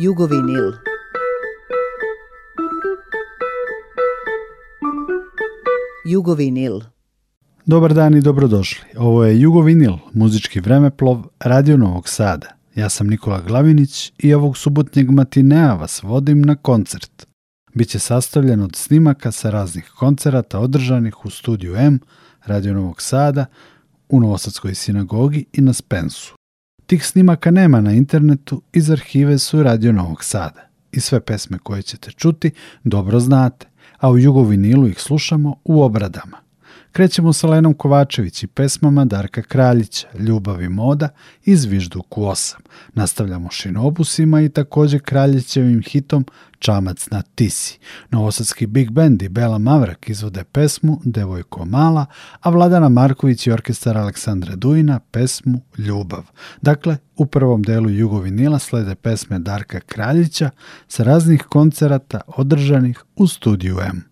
Jugovinil. Jugovinil. Dobar dan i dobrodošli. Ovo je Jugovinil, muzički vremeplov Radio Novog Sada. Ja sam Nikola Glavinić i ovog subotnjeg matinea vas vodim na koncert. Biće sastavljen od snimaka sa raznih koncerata održanih u studiju M Radio Novog Sada, u Novosadskoj sinagogi i na Spensu. Tih snimaka nema na internetu, iz arhive su Radio Novog Sada. I sve pesme koje ćete čuti dobro znate, a u Jugovinilu ih slušamo u obradama. Krećemo sa Lenom Kovačević i pesmama Darka Kraljića, Ljubav i moda i Zvižduku 8. Nastavljamo šinobusima i takođe Kraljićevim hitom Čamac na Tisi. Novosadski Big Band i Bela Mavrak izvode pesmu Devojko mala, a Vladana Marković i orkestar Aleksandra Dujina pesmu Ljubav. Dakle, u prvom delu Jugovinila slede pesme Darka Kraljića sa raznih koncerata održanih u studiju M.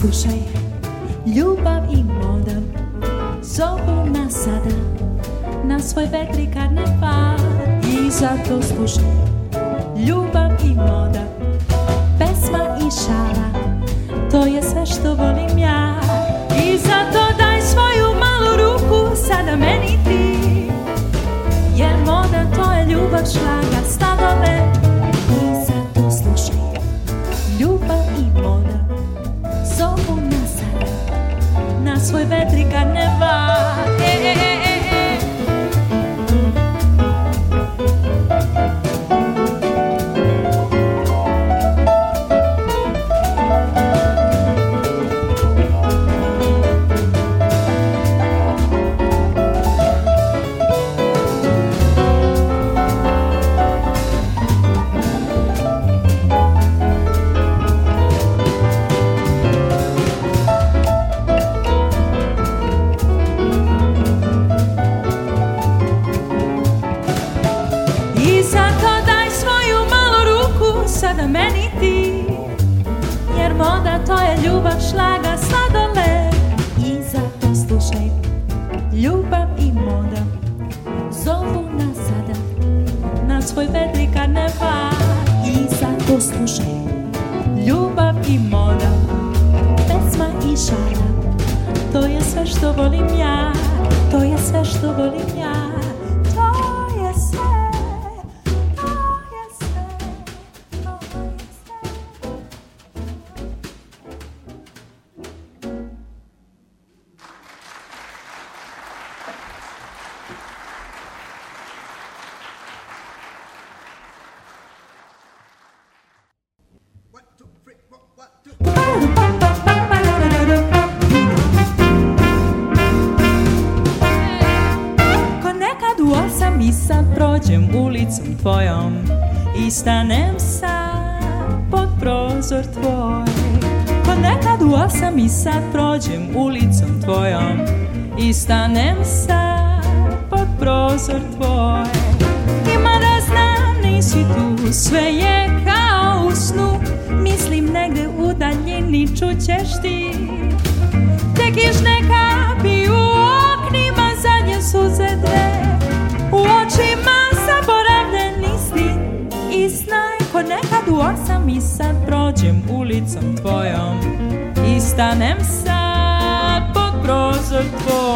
Slušaj, ljubav i moda Zovu nas sada Na svoj vetri karneval I zato slušaj Ljubav i moda Pesma i šala To je sve što volim ja I zato daj svoju malu ruku Sada meni ti Jer moda to je ljubav šlaga Stavove što volim ja, to je sve što volim ja. tvojom I stanem sad pod prozor tvoj Kod nekad u osam i sad prođem ulicom tvojom I stanem sad pod prozor tvoj I mada znam nisi tu, sve je kao u snu Mislim negde u daljini čućeš ti Tekiš neka piju u osam i sad prođem ulicom tvojom I stanem sad pod prozor tvoj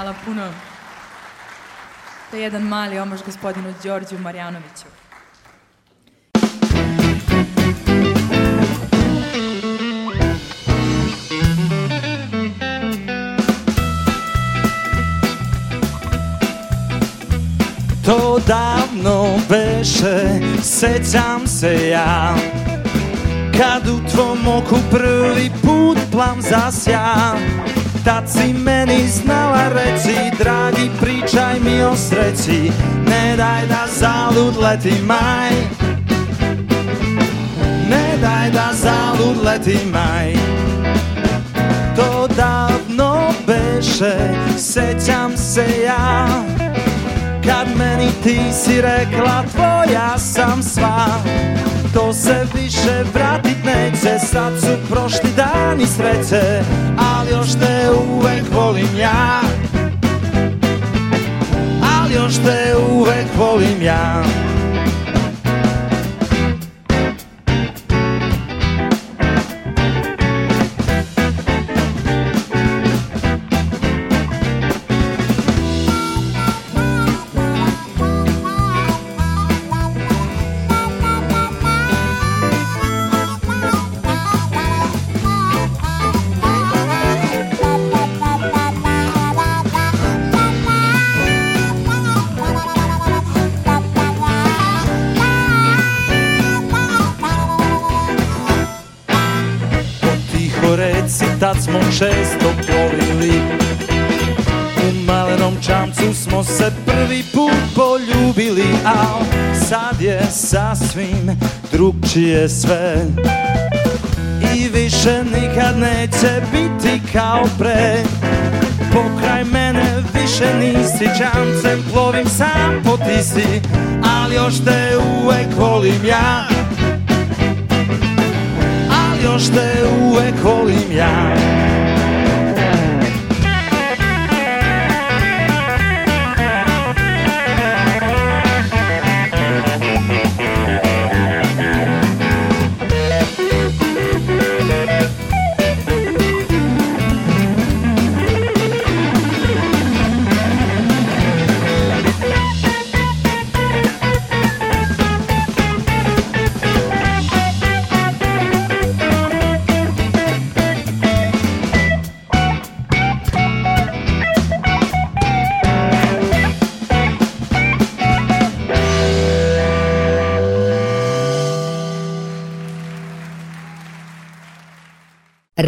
Hvala puno. To je jedan mali omaž gospodinu Đorđu Marjanoviću. To davno beše, sećam se ja Kad u tvom oku prvi put plam zasja Tad da si meni znala reci Dragi pričaj mi o sreći Ne daj da zalud leti maj Ne daj da zalud leti maj To davno beše Sećam se ja Kad meni ti si rekla Tvoja sam sva To se više vratit neće Sad su prošle dan i sreće Ali još te uvek volim ja Ali još te uvek volim ja tad smo često plovili U malenom čamcu smo se prvi put poljubili A sad je sasvim drugčije sve I više nikad neće biti kao pre Pokraj mene više nisi čamcem Plovim sam po tisi Ali još te uvek volim ja još te da uvek volim ja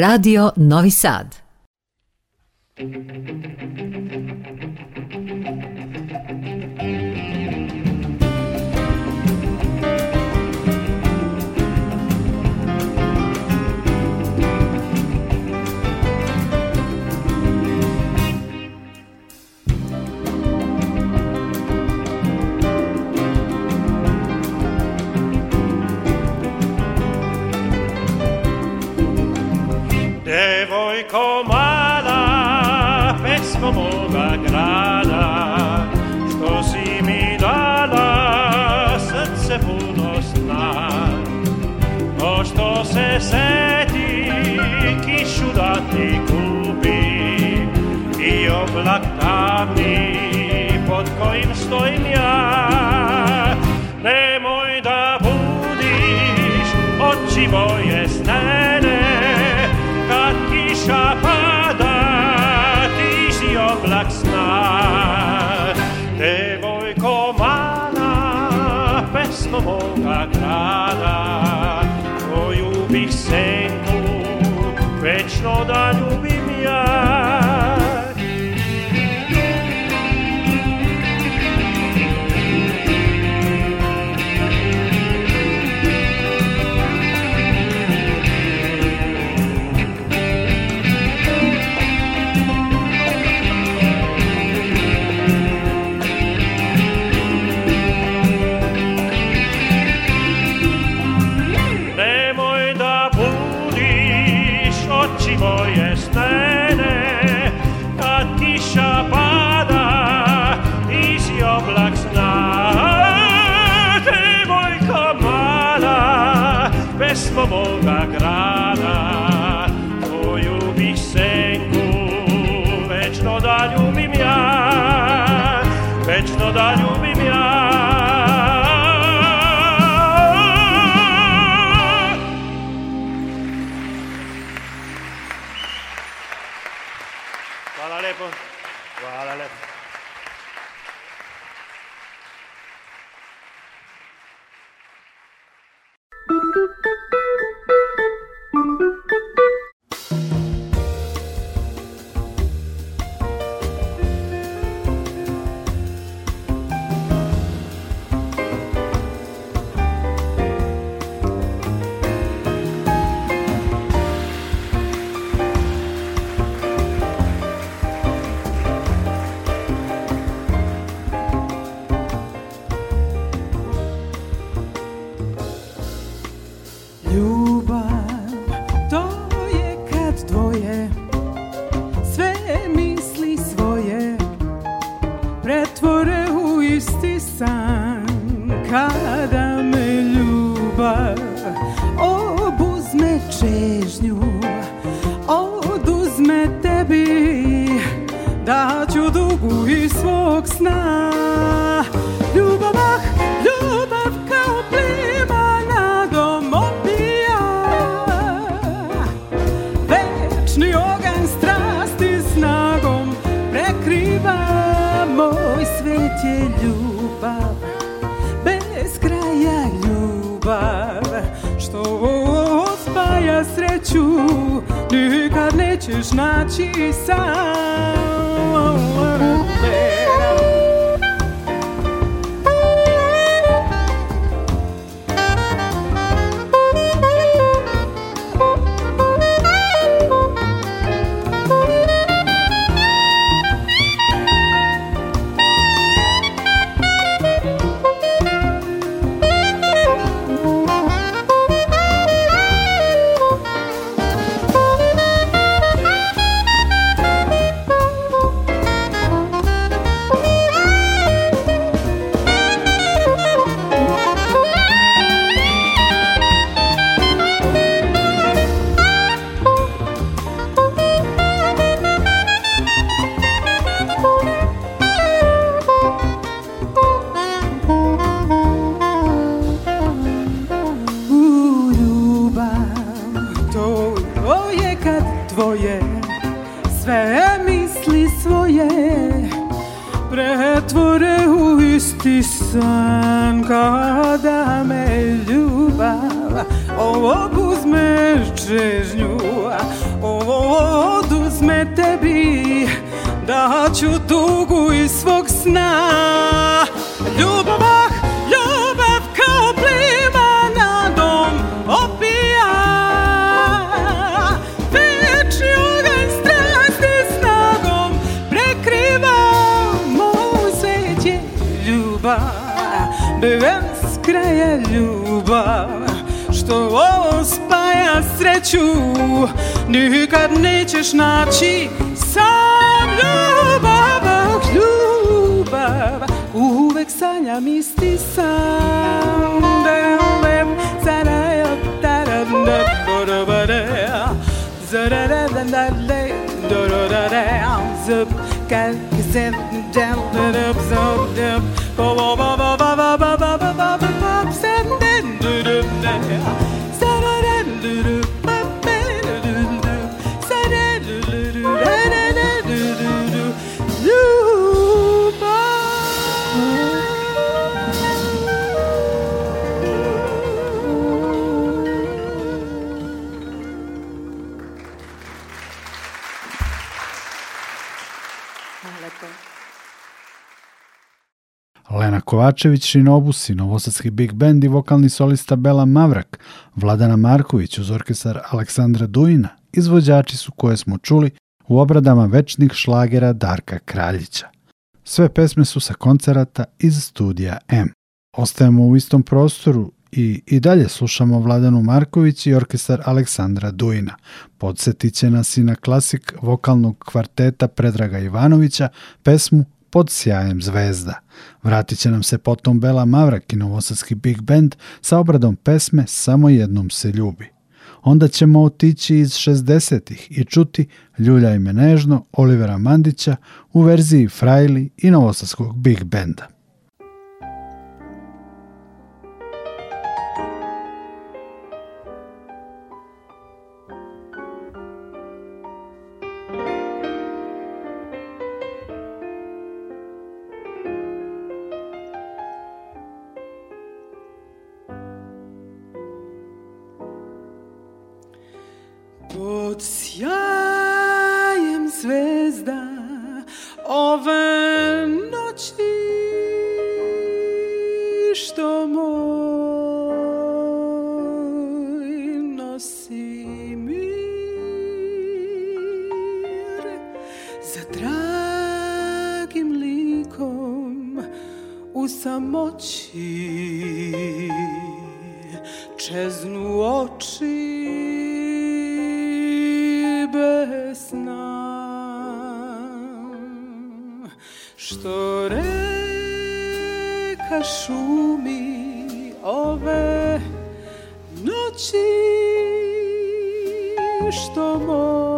Radio Novi Sad. moj komada, pesmo moga grada, što si mi dala, srce puno sna. No što se seti, kišu da ti kupi, i oblak pod kojim stojim ja, Lord, I sky is sent down, up, up, up, up, Kovačević Šinobusi, novosadski big band i vokalni solista Bela Mavrak, Vladana Marković uz orkestar Aleksandra Dujina, izvođači su koje smo čuli u obradama večnih šlagera Darka Kraljića. Sve pesme su sa koncerata iz studija M. Ostajemo u istom prostoru i, i dalje slušamo Vladanu Marković i orkestar Aleksandra Dujina. Podsjetit će nas i na klasik vokalnog kvarteta Predraga Ivanovića, pesmu pod sjajem zvezda. Vratit će nam se potom Bela Mavrak i novosadski Big Band sa obradom pesme Samo jednom se ljubi. Onda ćemo otići iz 60-ih i čuti Ljulja i menežno Olivera Mandića u verziji Frajli i novosadskog Big Benda. Pod sjajem zvezda ove noći što moj nosi mir za dragim likom u samoći šumi ove noći što moj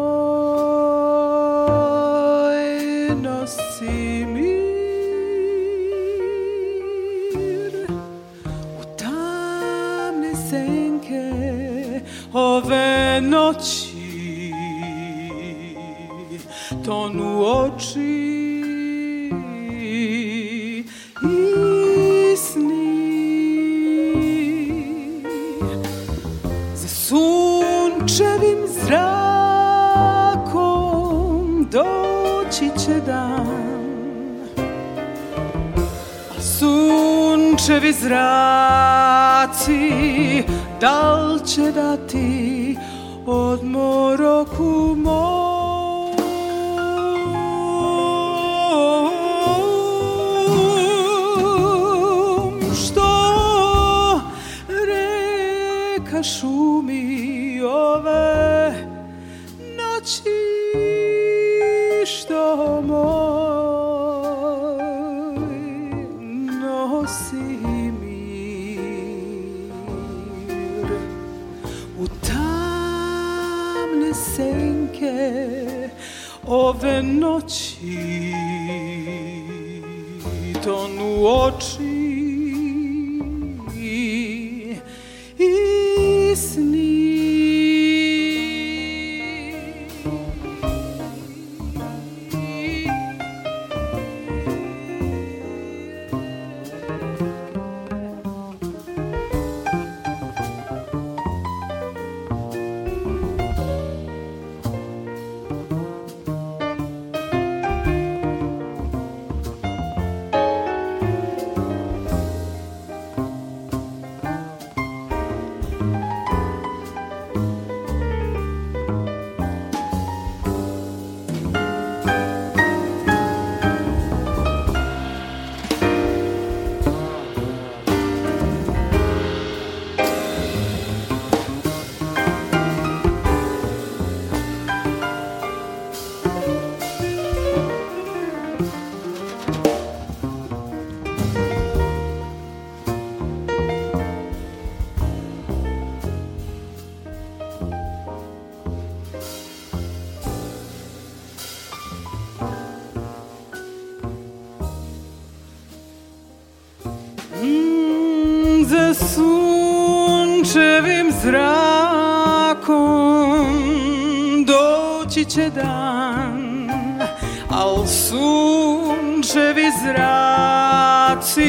živi zraci Da li će dati odmor oku reka šumi ove noći što moj ove noći ton u oči za sunčevim zrakom doći će dan, al sunčevi zraci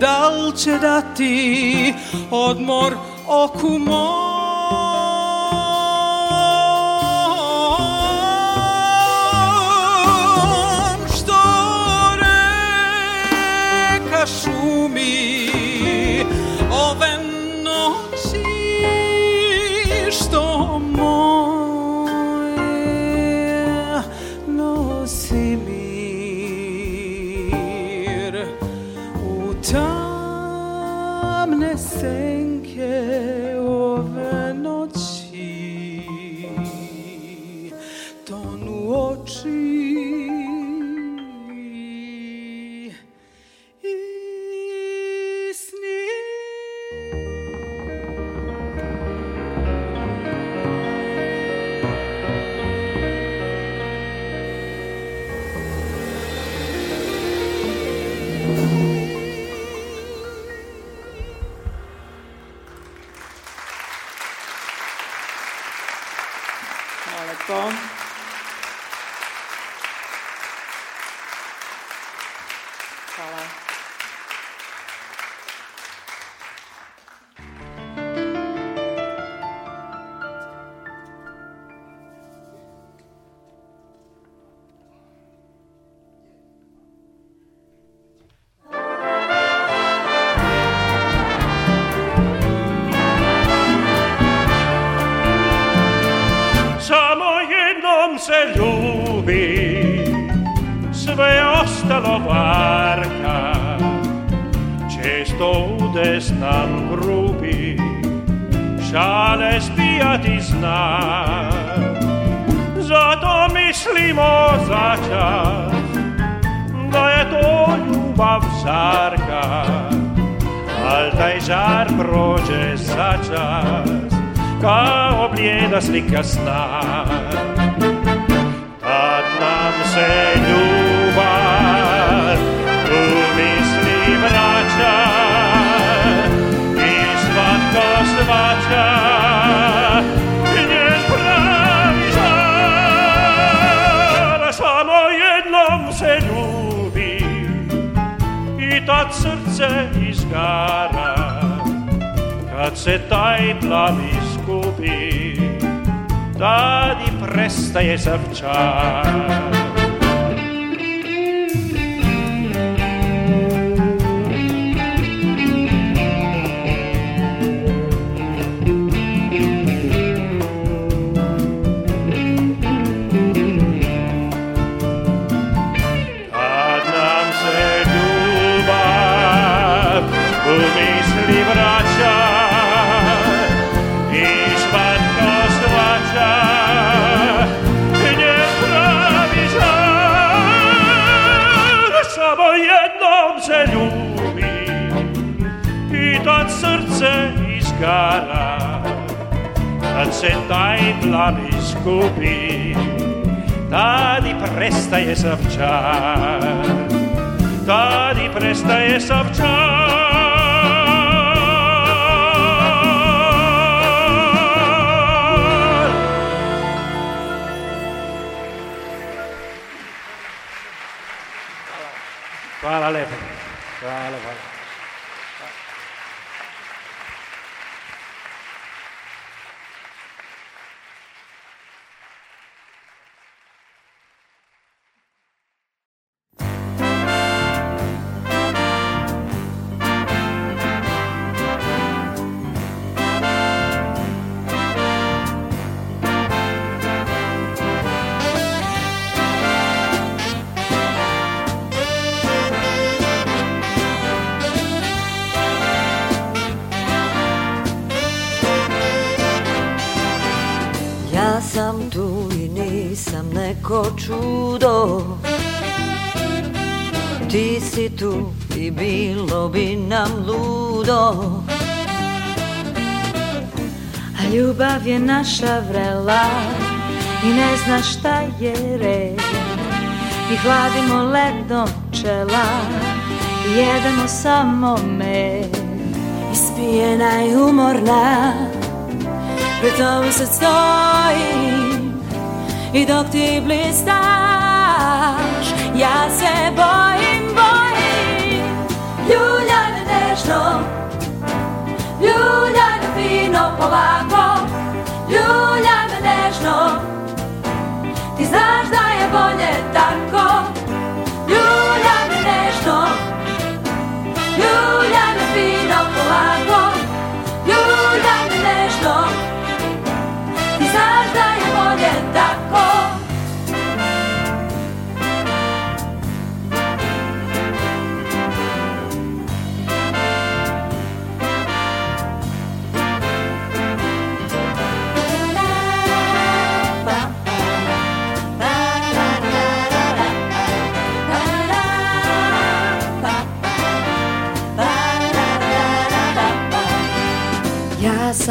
dal će dati odmor oku moj. nam grubi, šale spijati zna. Zato mislimo za čas, da je to ljubav žarka, al taj žar prođe za čas, kao bljeda slika sna. Kad nam se ljubav u misli vraća, kad srce izgara, kad se taj plan iskupi, da tadi prestaje srčar. se izgara Kad se di presta izgubi Tadi prestaje savčar Tadi prestaje savčar Hvala lepo. kiša vrela i ne zna šta je red I hladimo ledom čela i jedemo samo me Ispijena i umorna pred tobom se stojim i dok ti blistaš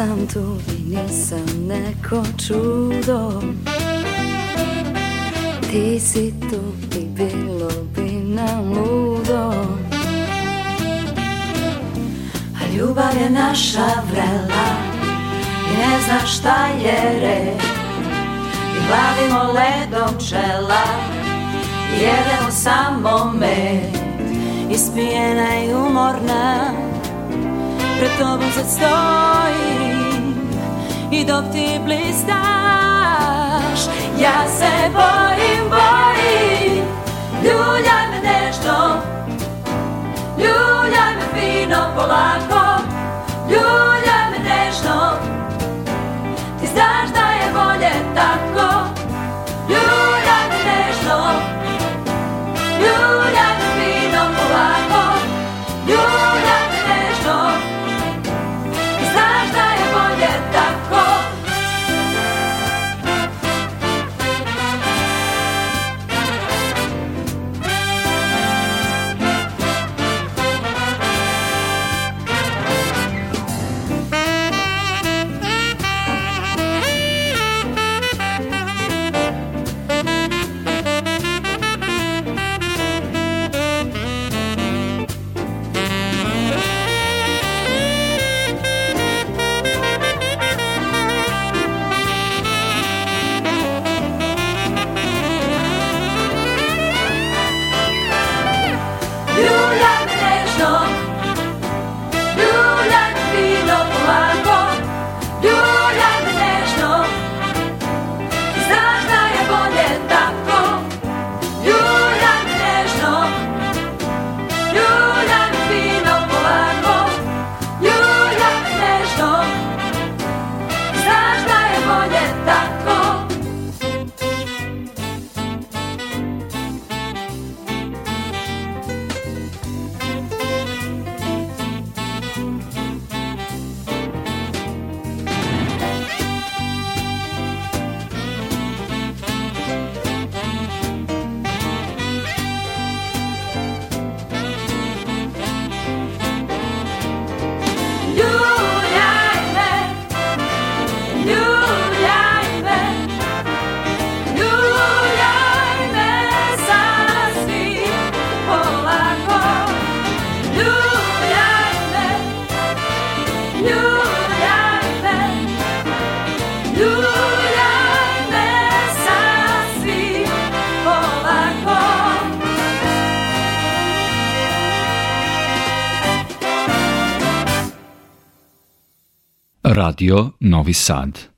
sam tu i nisam neko čudo Ti si tu i bilo bi nam ludo A ljubav je naša vrela I ne zna šta je red I glavimo ledom čela I jedemo samo med Ispijena i umorna Pred tobom sad stoji i dok ti blistaš Ja se bojim, bojim, ljuljaj me nežno Ljuljaj me fino, polako, ljuljaj me nežno Ti znaš da je bolje tako Radio Novi Sad.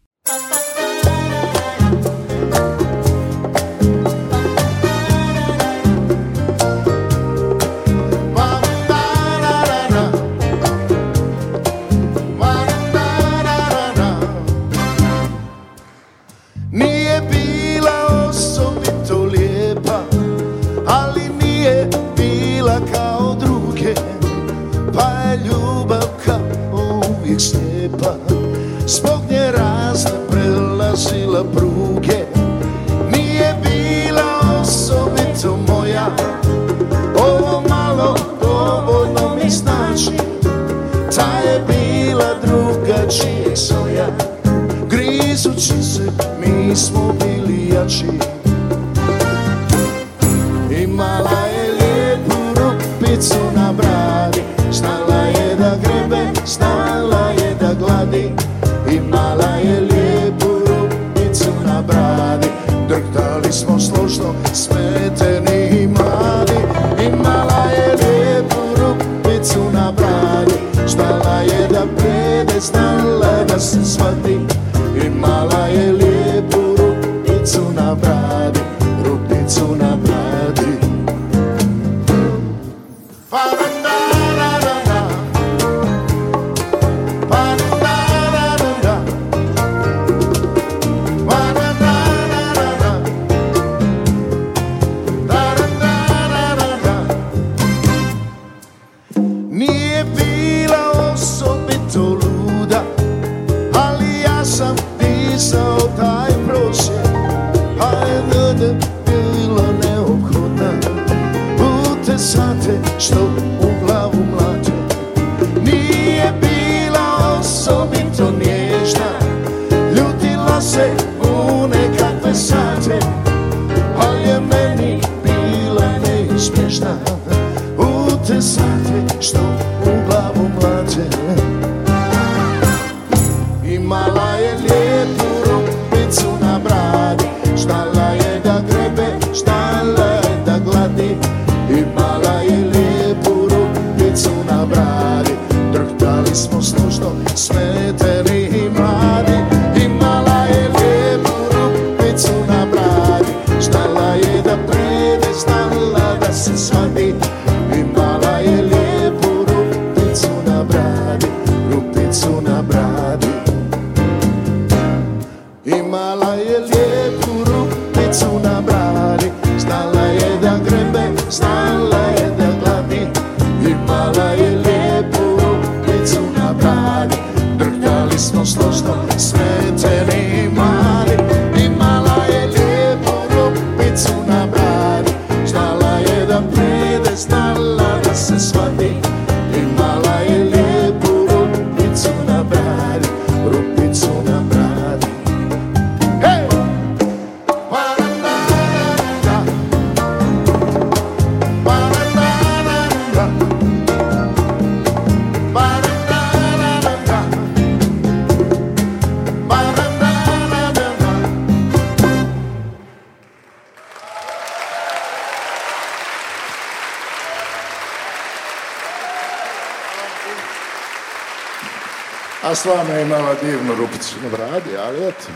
slama je imala divnu rupicu na bradi, ali eto.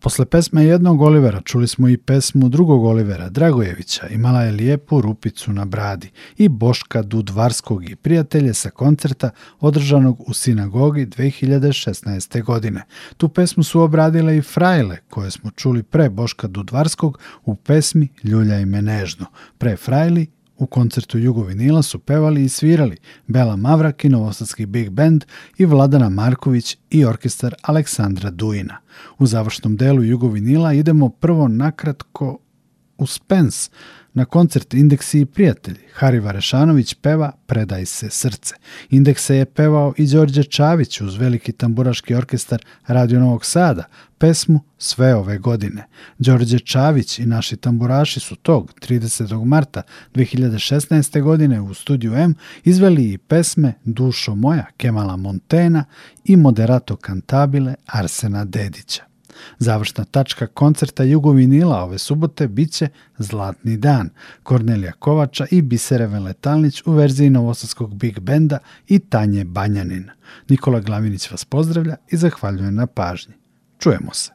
Posle pesme jednog Olivera čuli smo i pesmu drugog Olivera, Dragojevića, imala je lijepu rupicu na bradi i Boška Dudvarskog i prijatelje sa koncerta održanog u sinagogi 2016. godine. Tu pesmu su obradile i frajle koje smo čuli pre Boška Dudvarskog u pesmi Ljulja i menežno, pre frajli U koncertu Jugovinila su pevali i svirali Bela Mavrak i Novosadski Big Band i Vladana Marković i orkestar Aleksandra Duina. U završnom delu Jugovinila idemo prvo nakratko u Spence, Na koncert Indeksi i prijatelji Hariva Rešanović peva Predaj se srce. Indekse je pevao i Đorđe Čavić uz veliki tamburaški orkestar Radio Novog Sada, pesmu Sve ove godine. Đorđe Čavić i naši tamburaši su tog 30. marta 2016. godine u studiju M izveli i pesme Dušo moja Kemala Montena i moderato Cantabile Arsena Dedića. Završna tačka koncerta Jugovinila ove subote biće Zlatni dan, Kornelija Kovača i Bisere Veletalnić u verziji novosadskog Big Benda i Tanje Banjanina. Nikola Glavinić vas pozdravlja i zahvaljuje na pažnji. Čujemo se.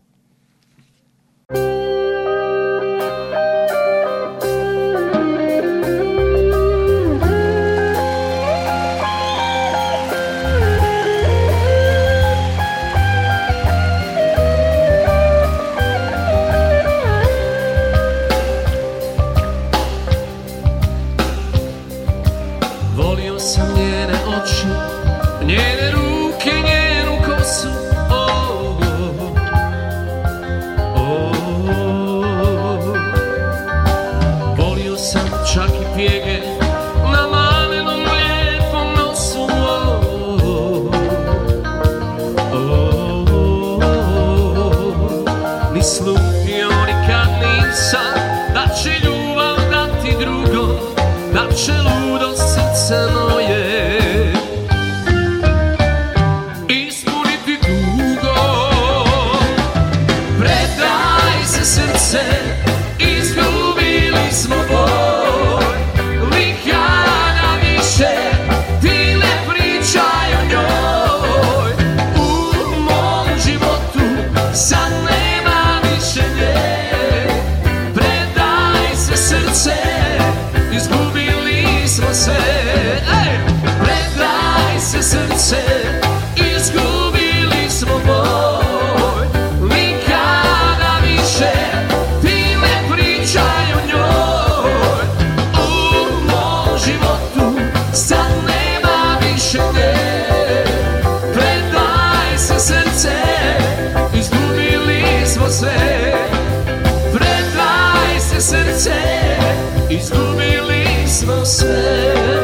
Say.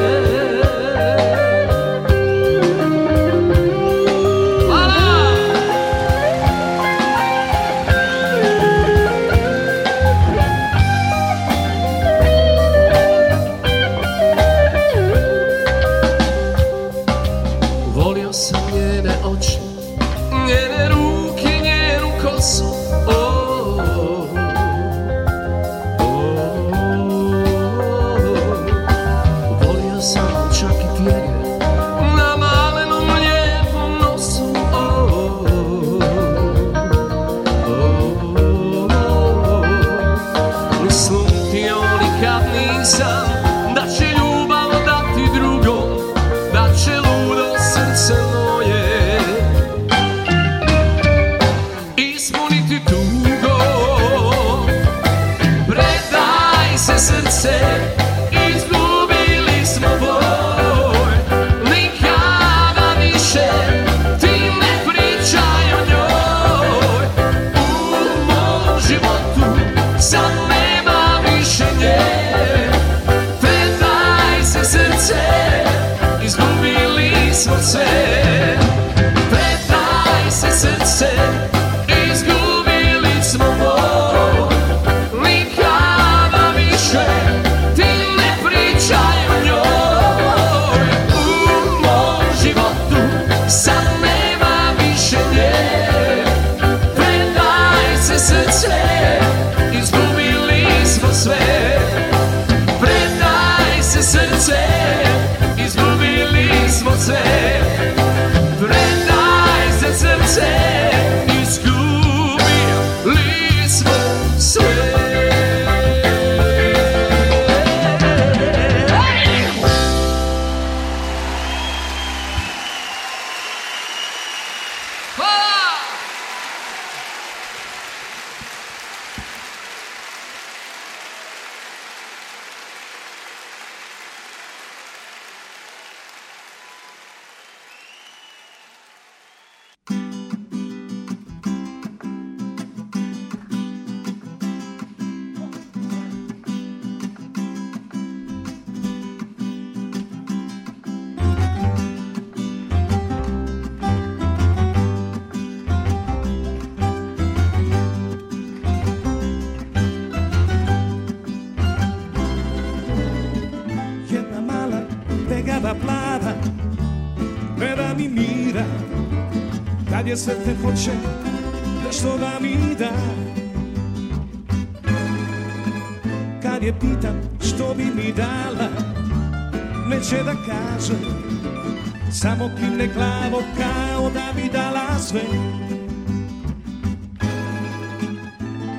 Samo klimne glavom kao da bi dala sve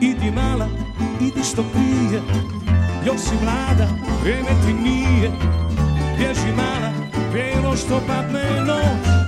Idi mala, idi što prije Još si mlada, vreme ti nije Bježi mala, preno što padne noć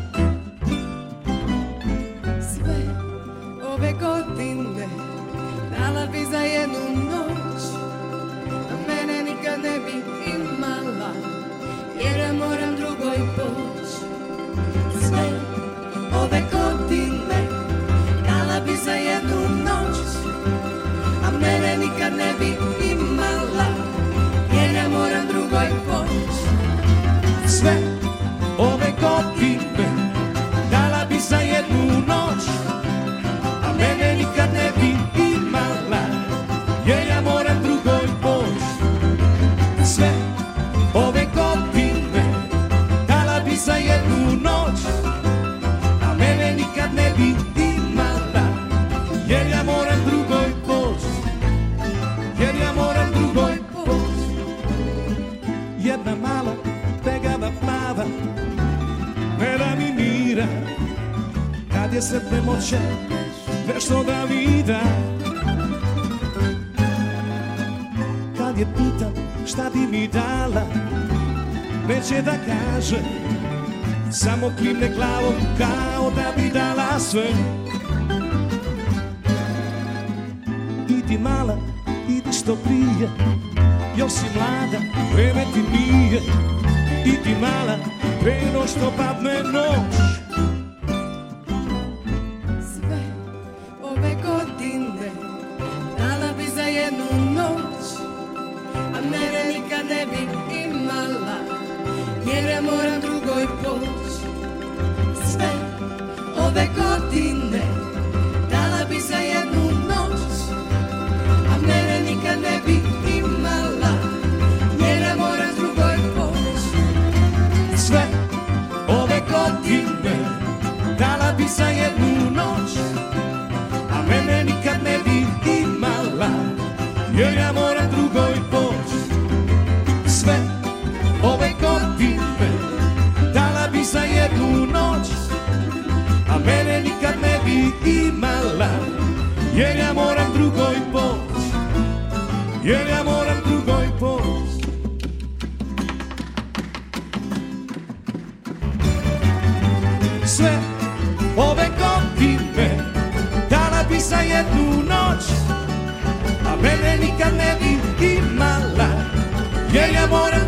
klimne glavom kao da bi dala sve Idi mala, idi što prije Još si mlada, vreme ti nije Idi mala, preno što padne noć Sve ove godine Dala bi za jednu noć A mene nikad ne bi imala Jer ja moram drugoj poć De Odine. mene nikad ne bi imala Jer ja moram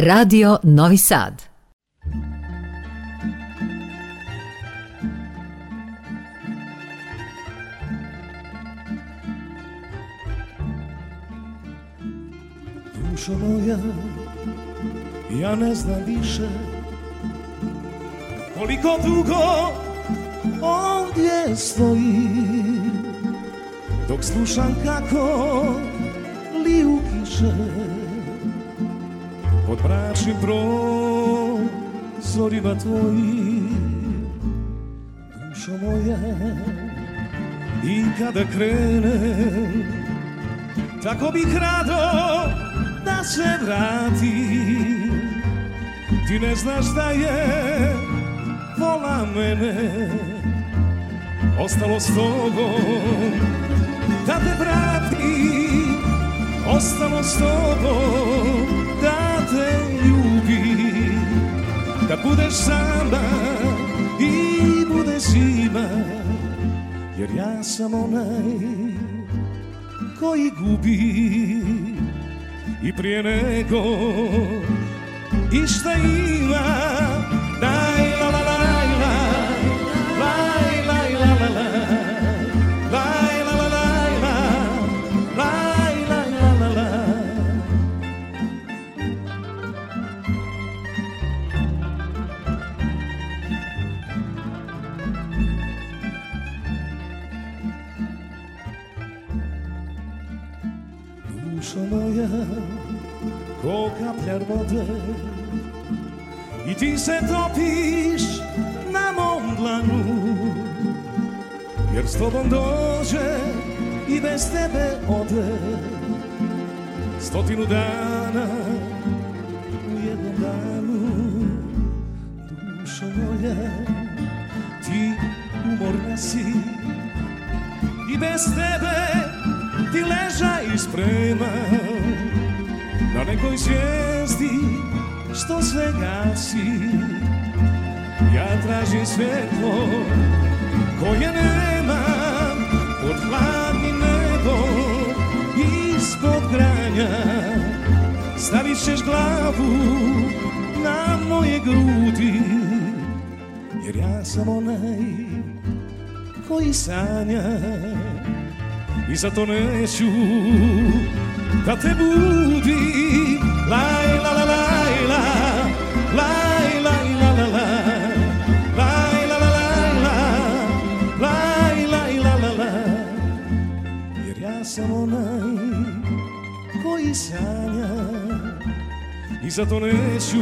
Radio Novi Sad. Dušo moja, ja ne znam više koliko dugo ovdje stojim dok slušam kako liju kiše pod mračnim prozorima tvojim Dušo moja i kada krene Tako bih rado da se vratim Ti ne znaš da je vola mene Ostalo s tobom da te vratim Ostalo s tobom te ljubi Da budeš sama i bude zima Jer ja sam onaj koji gubi I prije nego išta ima koga plervode I ti se topiš na mom dlanu Jer s tobom dođe i bez tebe ode Stotinu dana u jednom danu Dušo moja, ti umorna si I bez tebe ti leža i spremaj να νεκoj zvijezdi što sve gasi Ja tražim svetlo koje nema Pod hladnim nebom ispod granja Stavit ćeš glavu na moje grudi Jer ja sam onaj koji sanja I zato neću da te budi Laj, la, la, laj, la, laj, la, la, la, la Laj, la, la, laj, la, laj, laj, la, la, la Jer ja sam onaj koji sanja I zato neću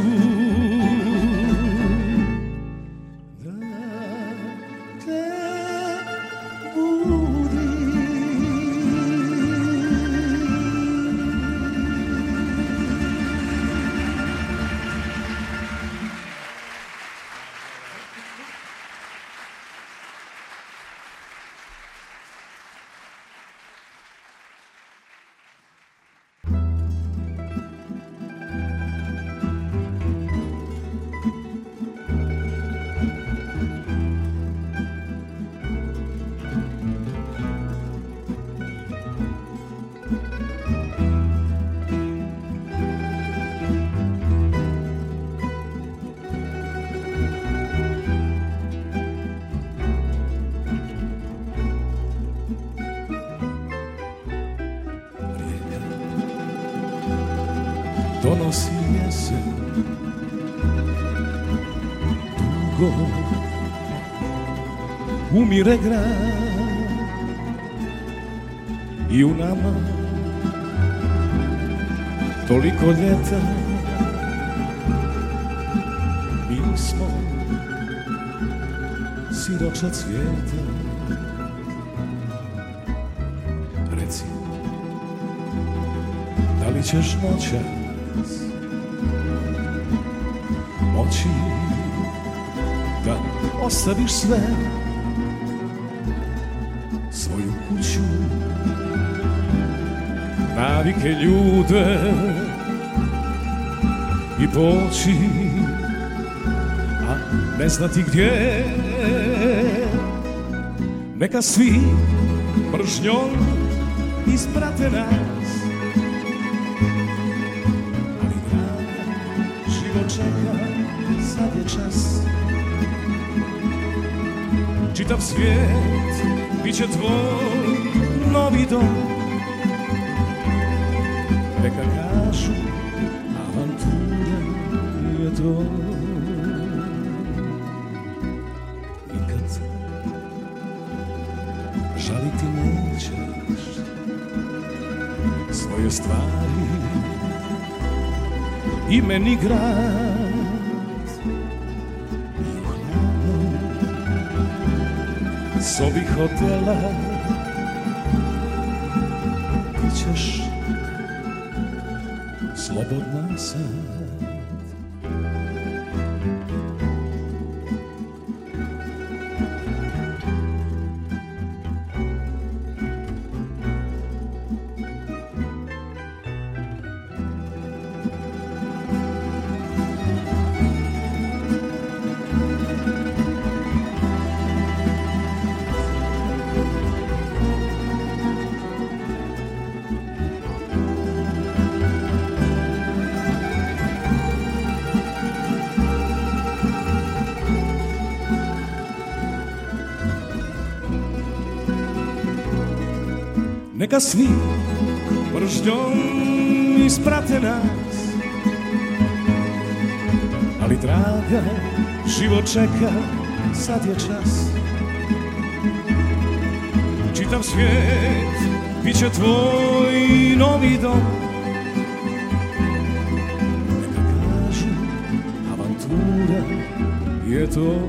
mi regra i u nama toliko ljeta mi smo siroča cvijeta reci da li ćeš noćas moći da ostaviš sve навіки люде i poci, a bez znati gdje. Neka svi mržnjom isprate nas, ali nam život čeka, sad je čas. Čitav svijet bit će tvoj novi dom, neka kažu avantura je to i kad žaliti nećeš svoje stvari i meni grad i u hladnom sobi hotela 薄眼神。Река сни, пržnjom isprate nas Ali draga, život čeka, sad je čas Čitav svijet, bit će tvoj novi dom Neka da kažu, avantura je to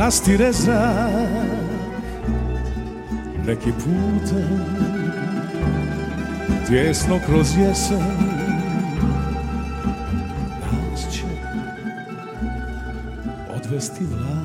zastire zrak Neki putem tjesno kroz jesen Nas će odvesti vlak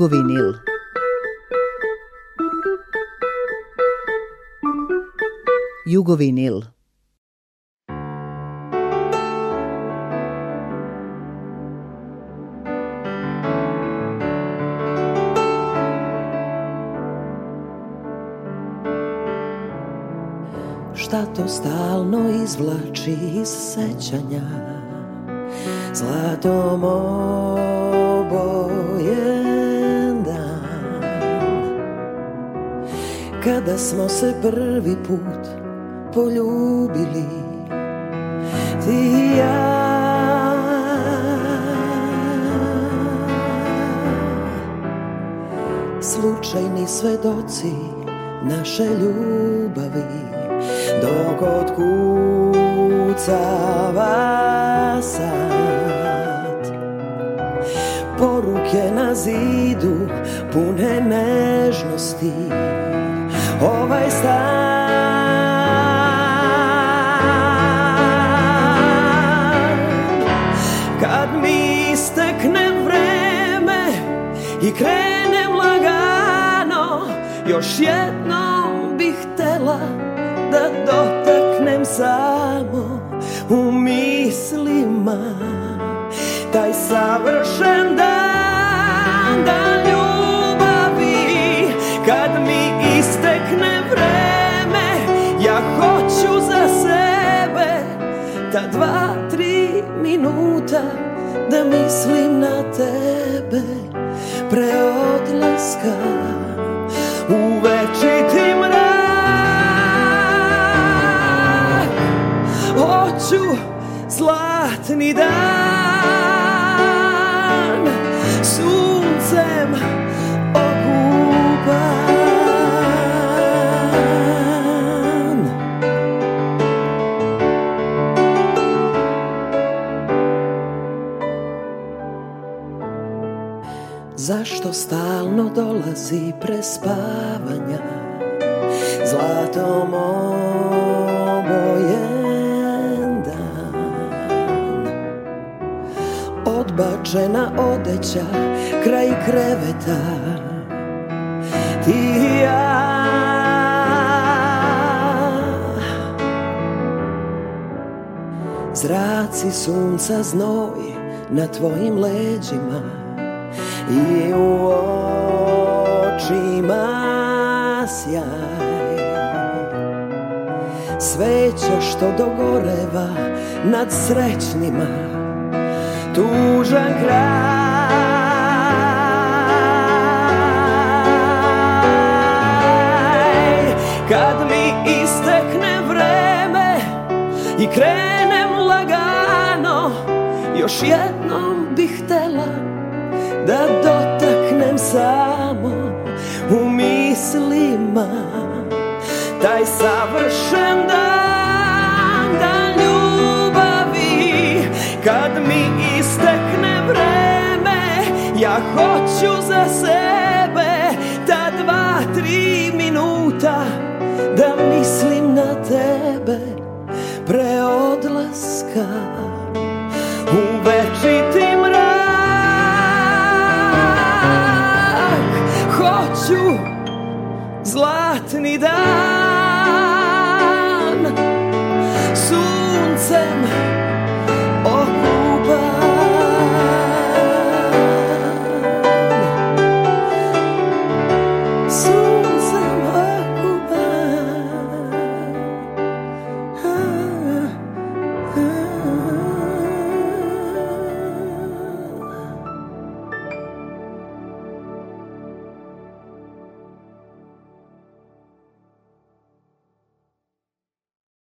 jugovinil. Jugovinil. šta to stalno izvlači iz sećanja Zlatom oboje Kada smo se prvi put poljubili Ti i ja Slučajni svedoci naše ljubavi Dogod kucava sat Poruke na zidu pune nežnosti sam Kad mi istekne vreme i krenem lagano Još jednom bih htela da dotaknem samo u mislima Taj savršen dan, dan dva, tri minuta da mislim na tebe pre odlaska u večiti mrak. Hoću zlatni dan suncem Zašto stalno dolazi prespavanja Zlato obojen dan Odbačena odeća kraj kreveta Ti i ja Zraci sunca znoj na tvojim leđima i u očima sjaj Sveća što dogoreva nad srećnima Tužan kraj Kad mi istekne vreme i krenem lagano Još jednom bih htela da dotaknem samo u mislima taj savršen dan, da ljubavi kad mi istekne vreme ja hoću za sebe ta dva, tri minuta da mislim na tebe pre odlaska u večit zenidan Zuntzen Zuntzen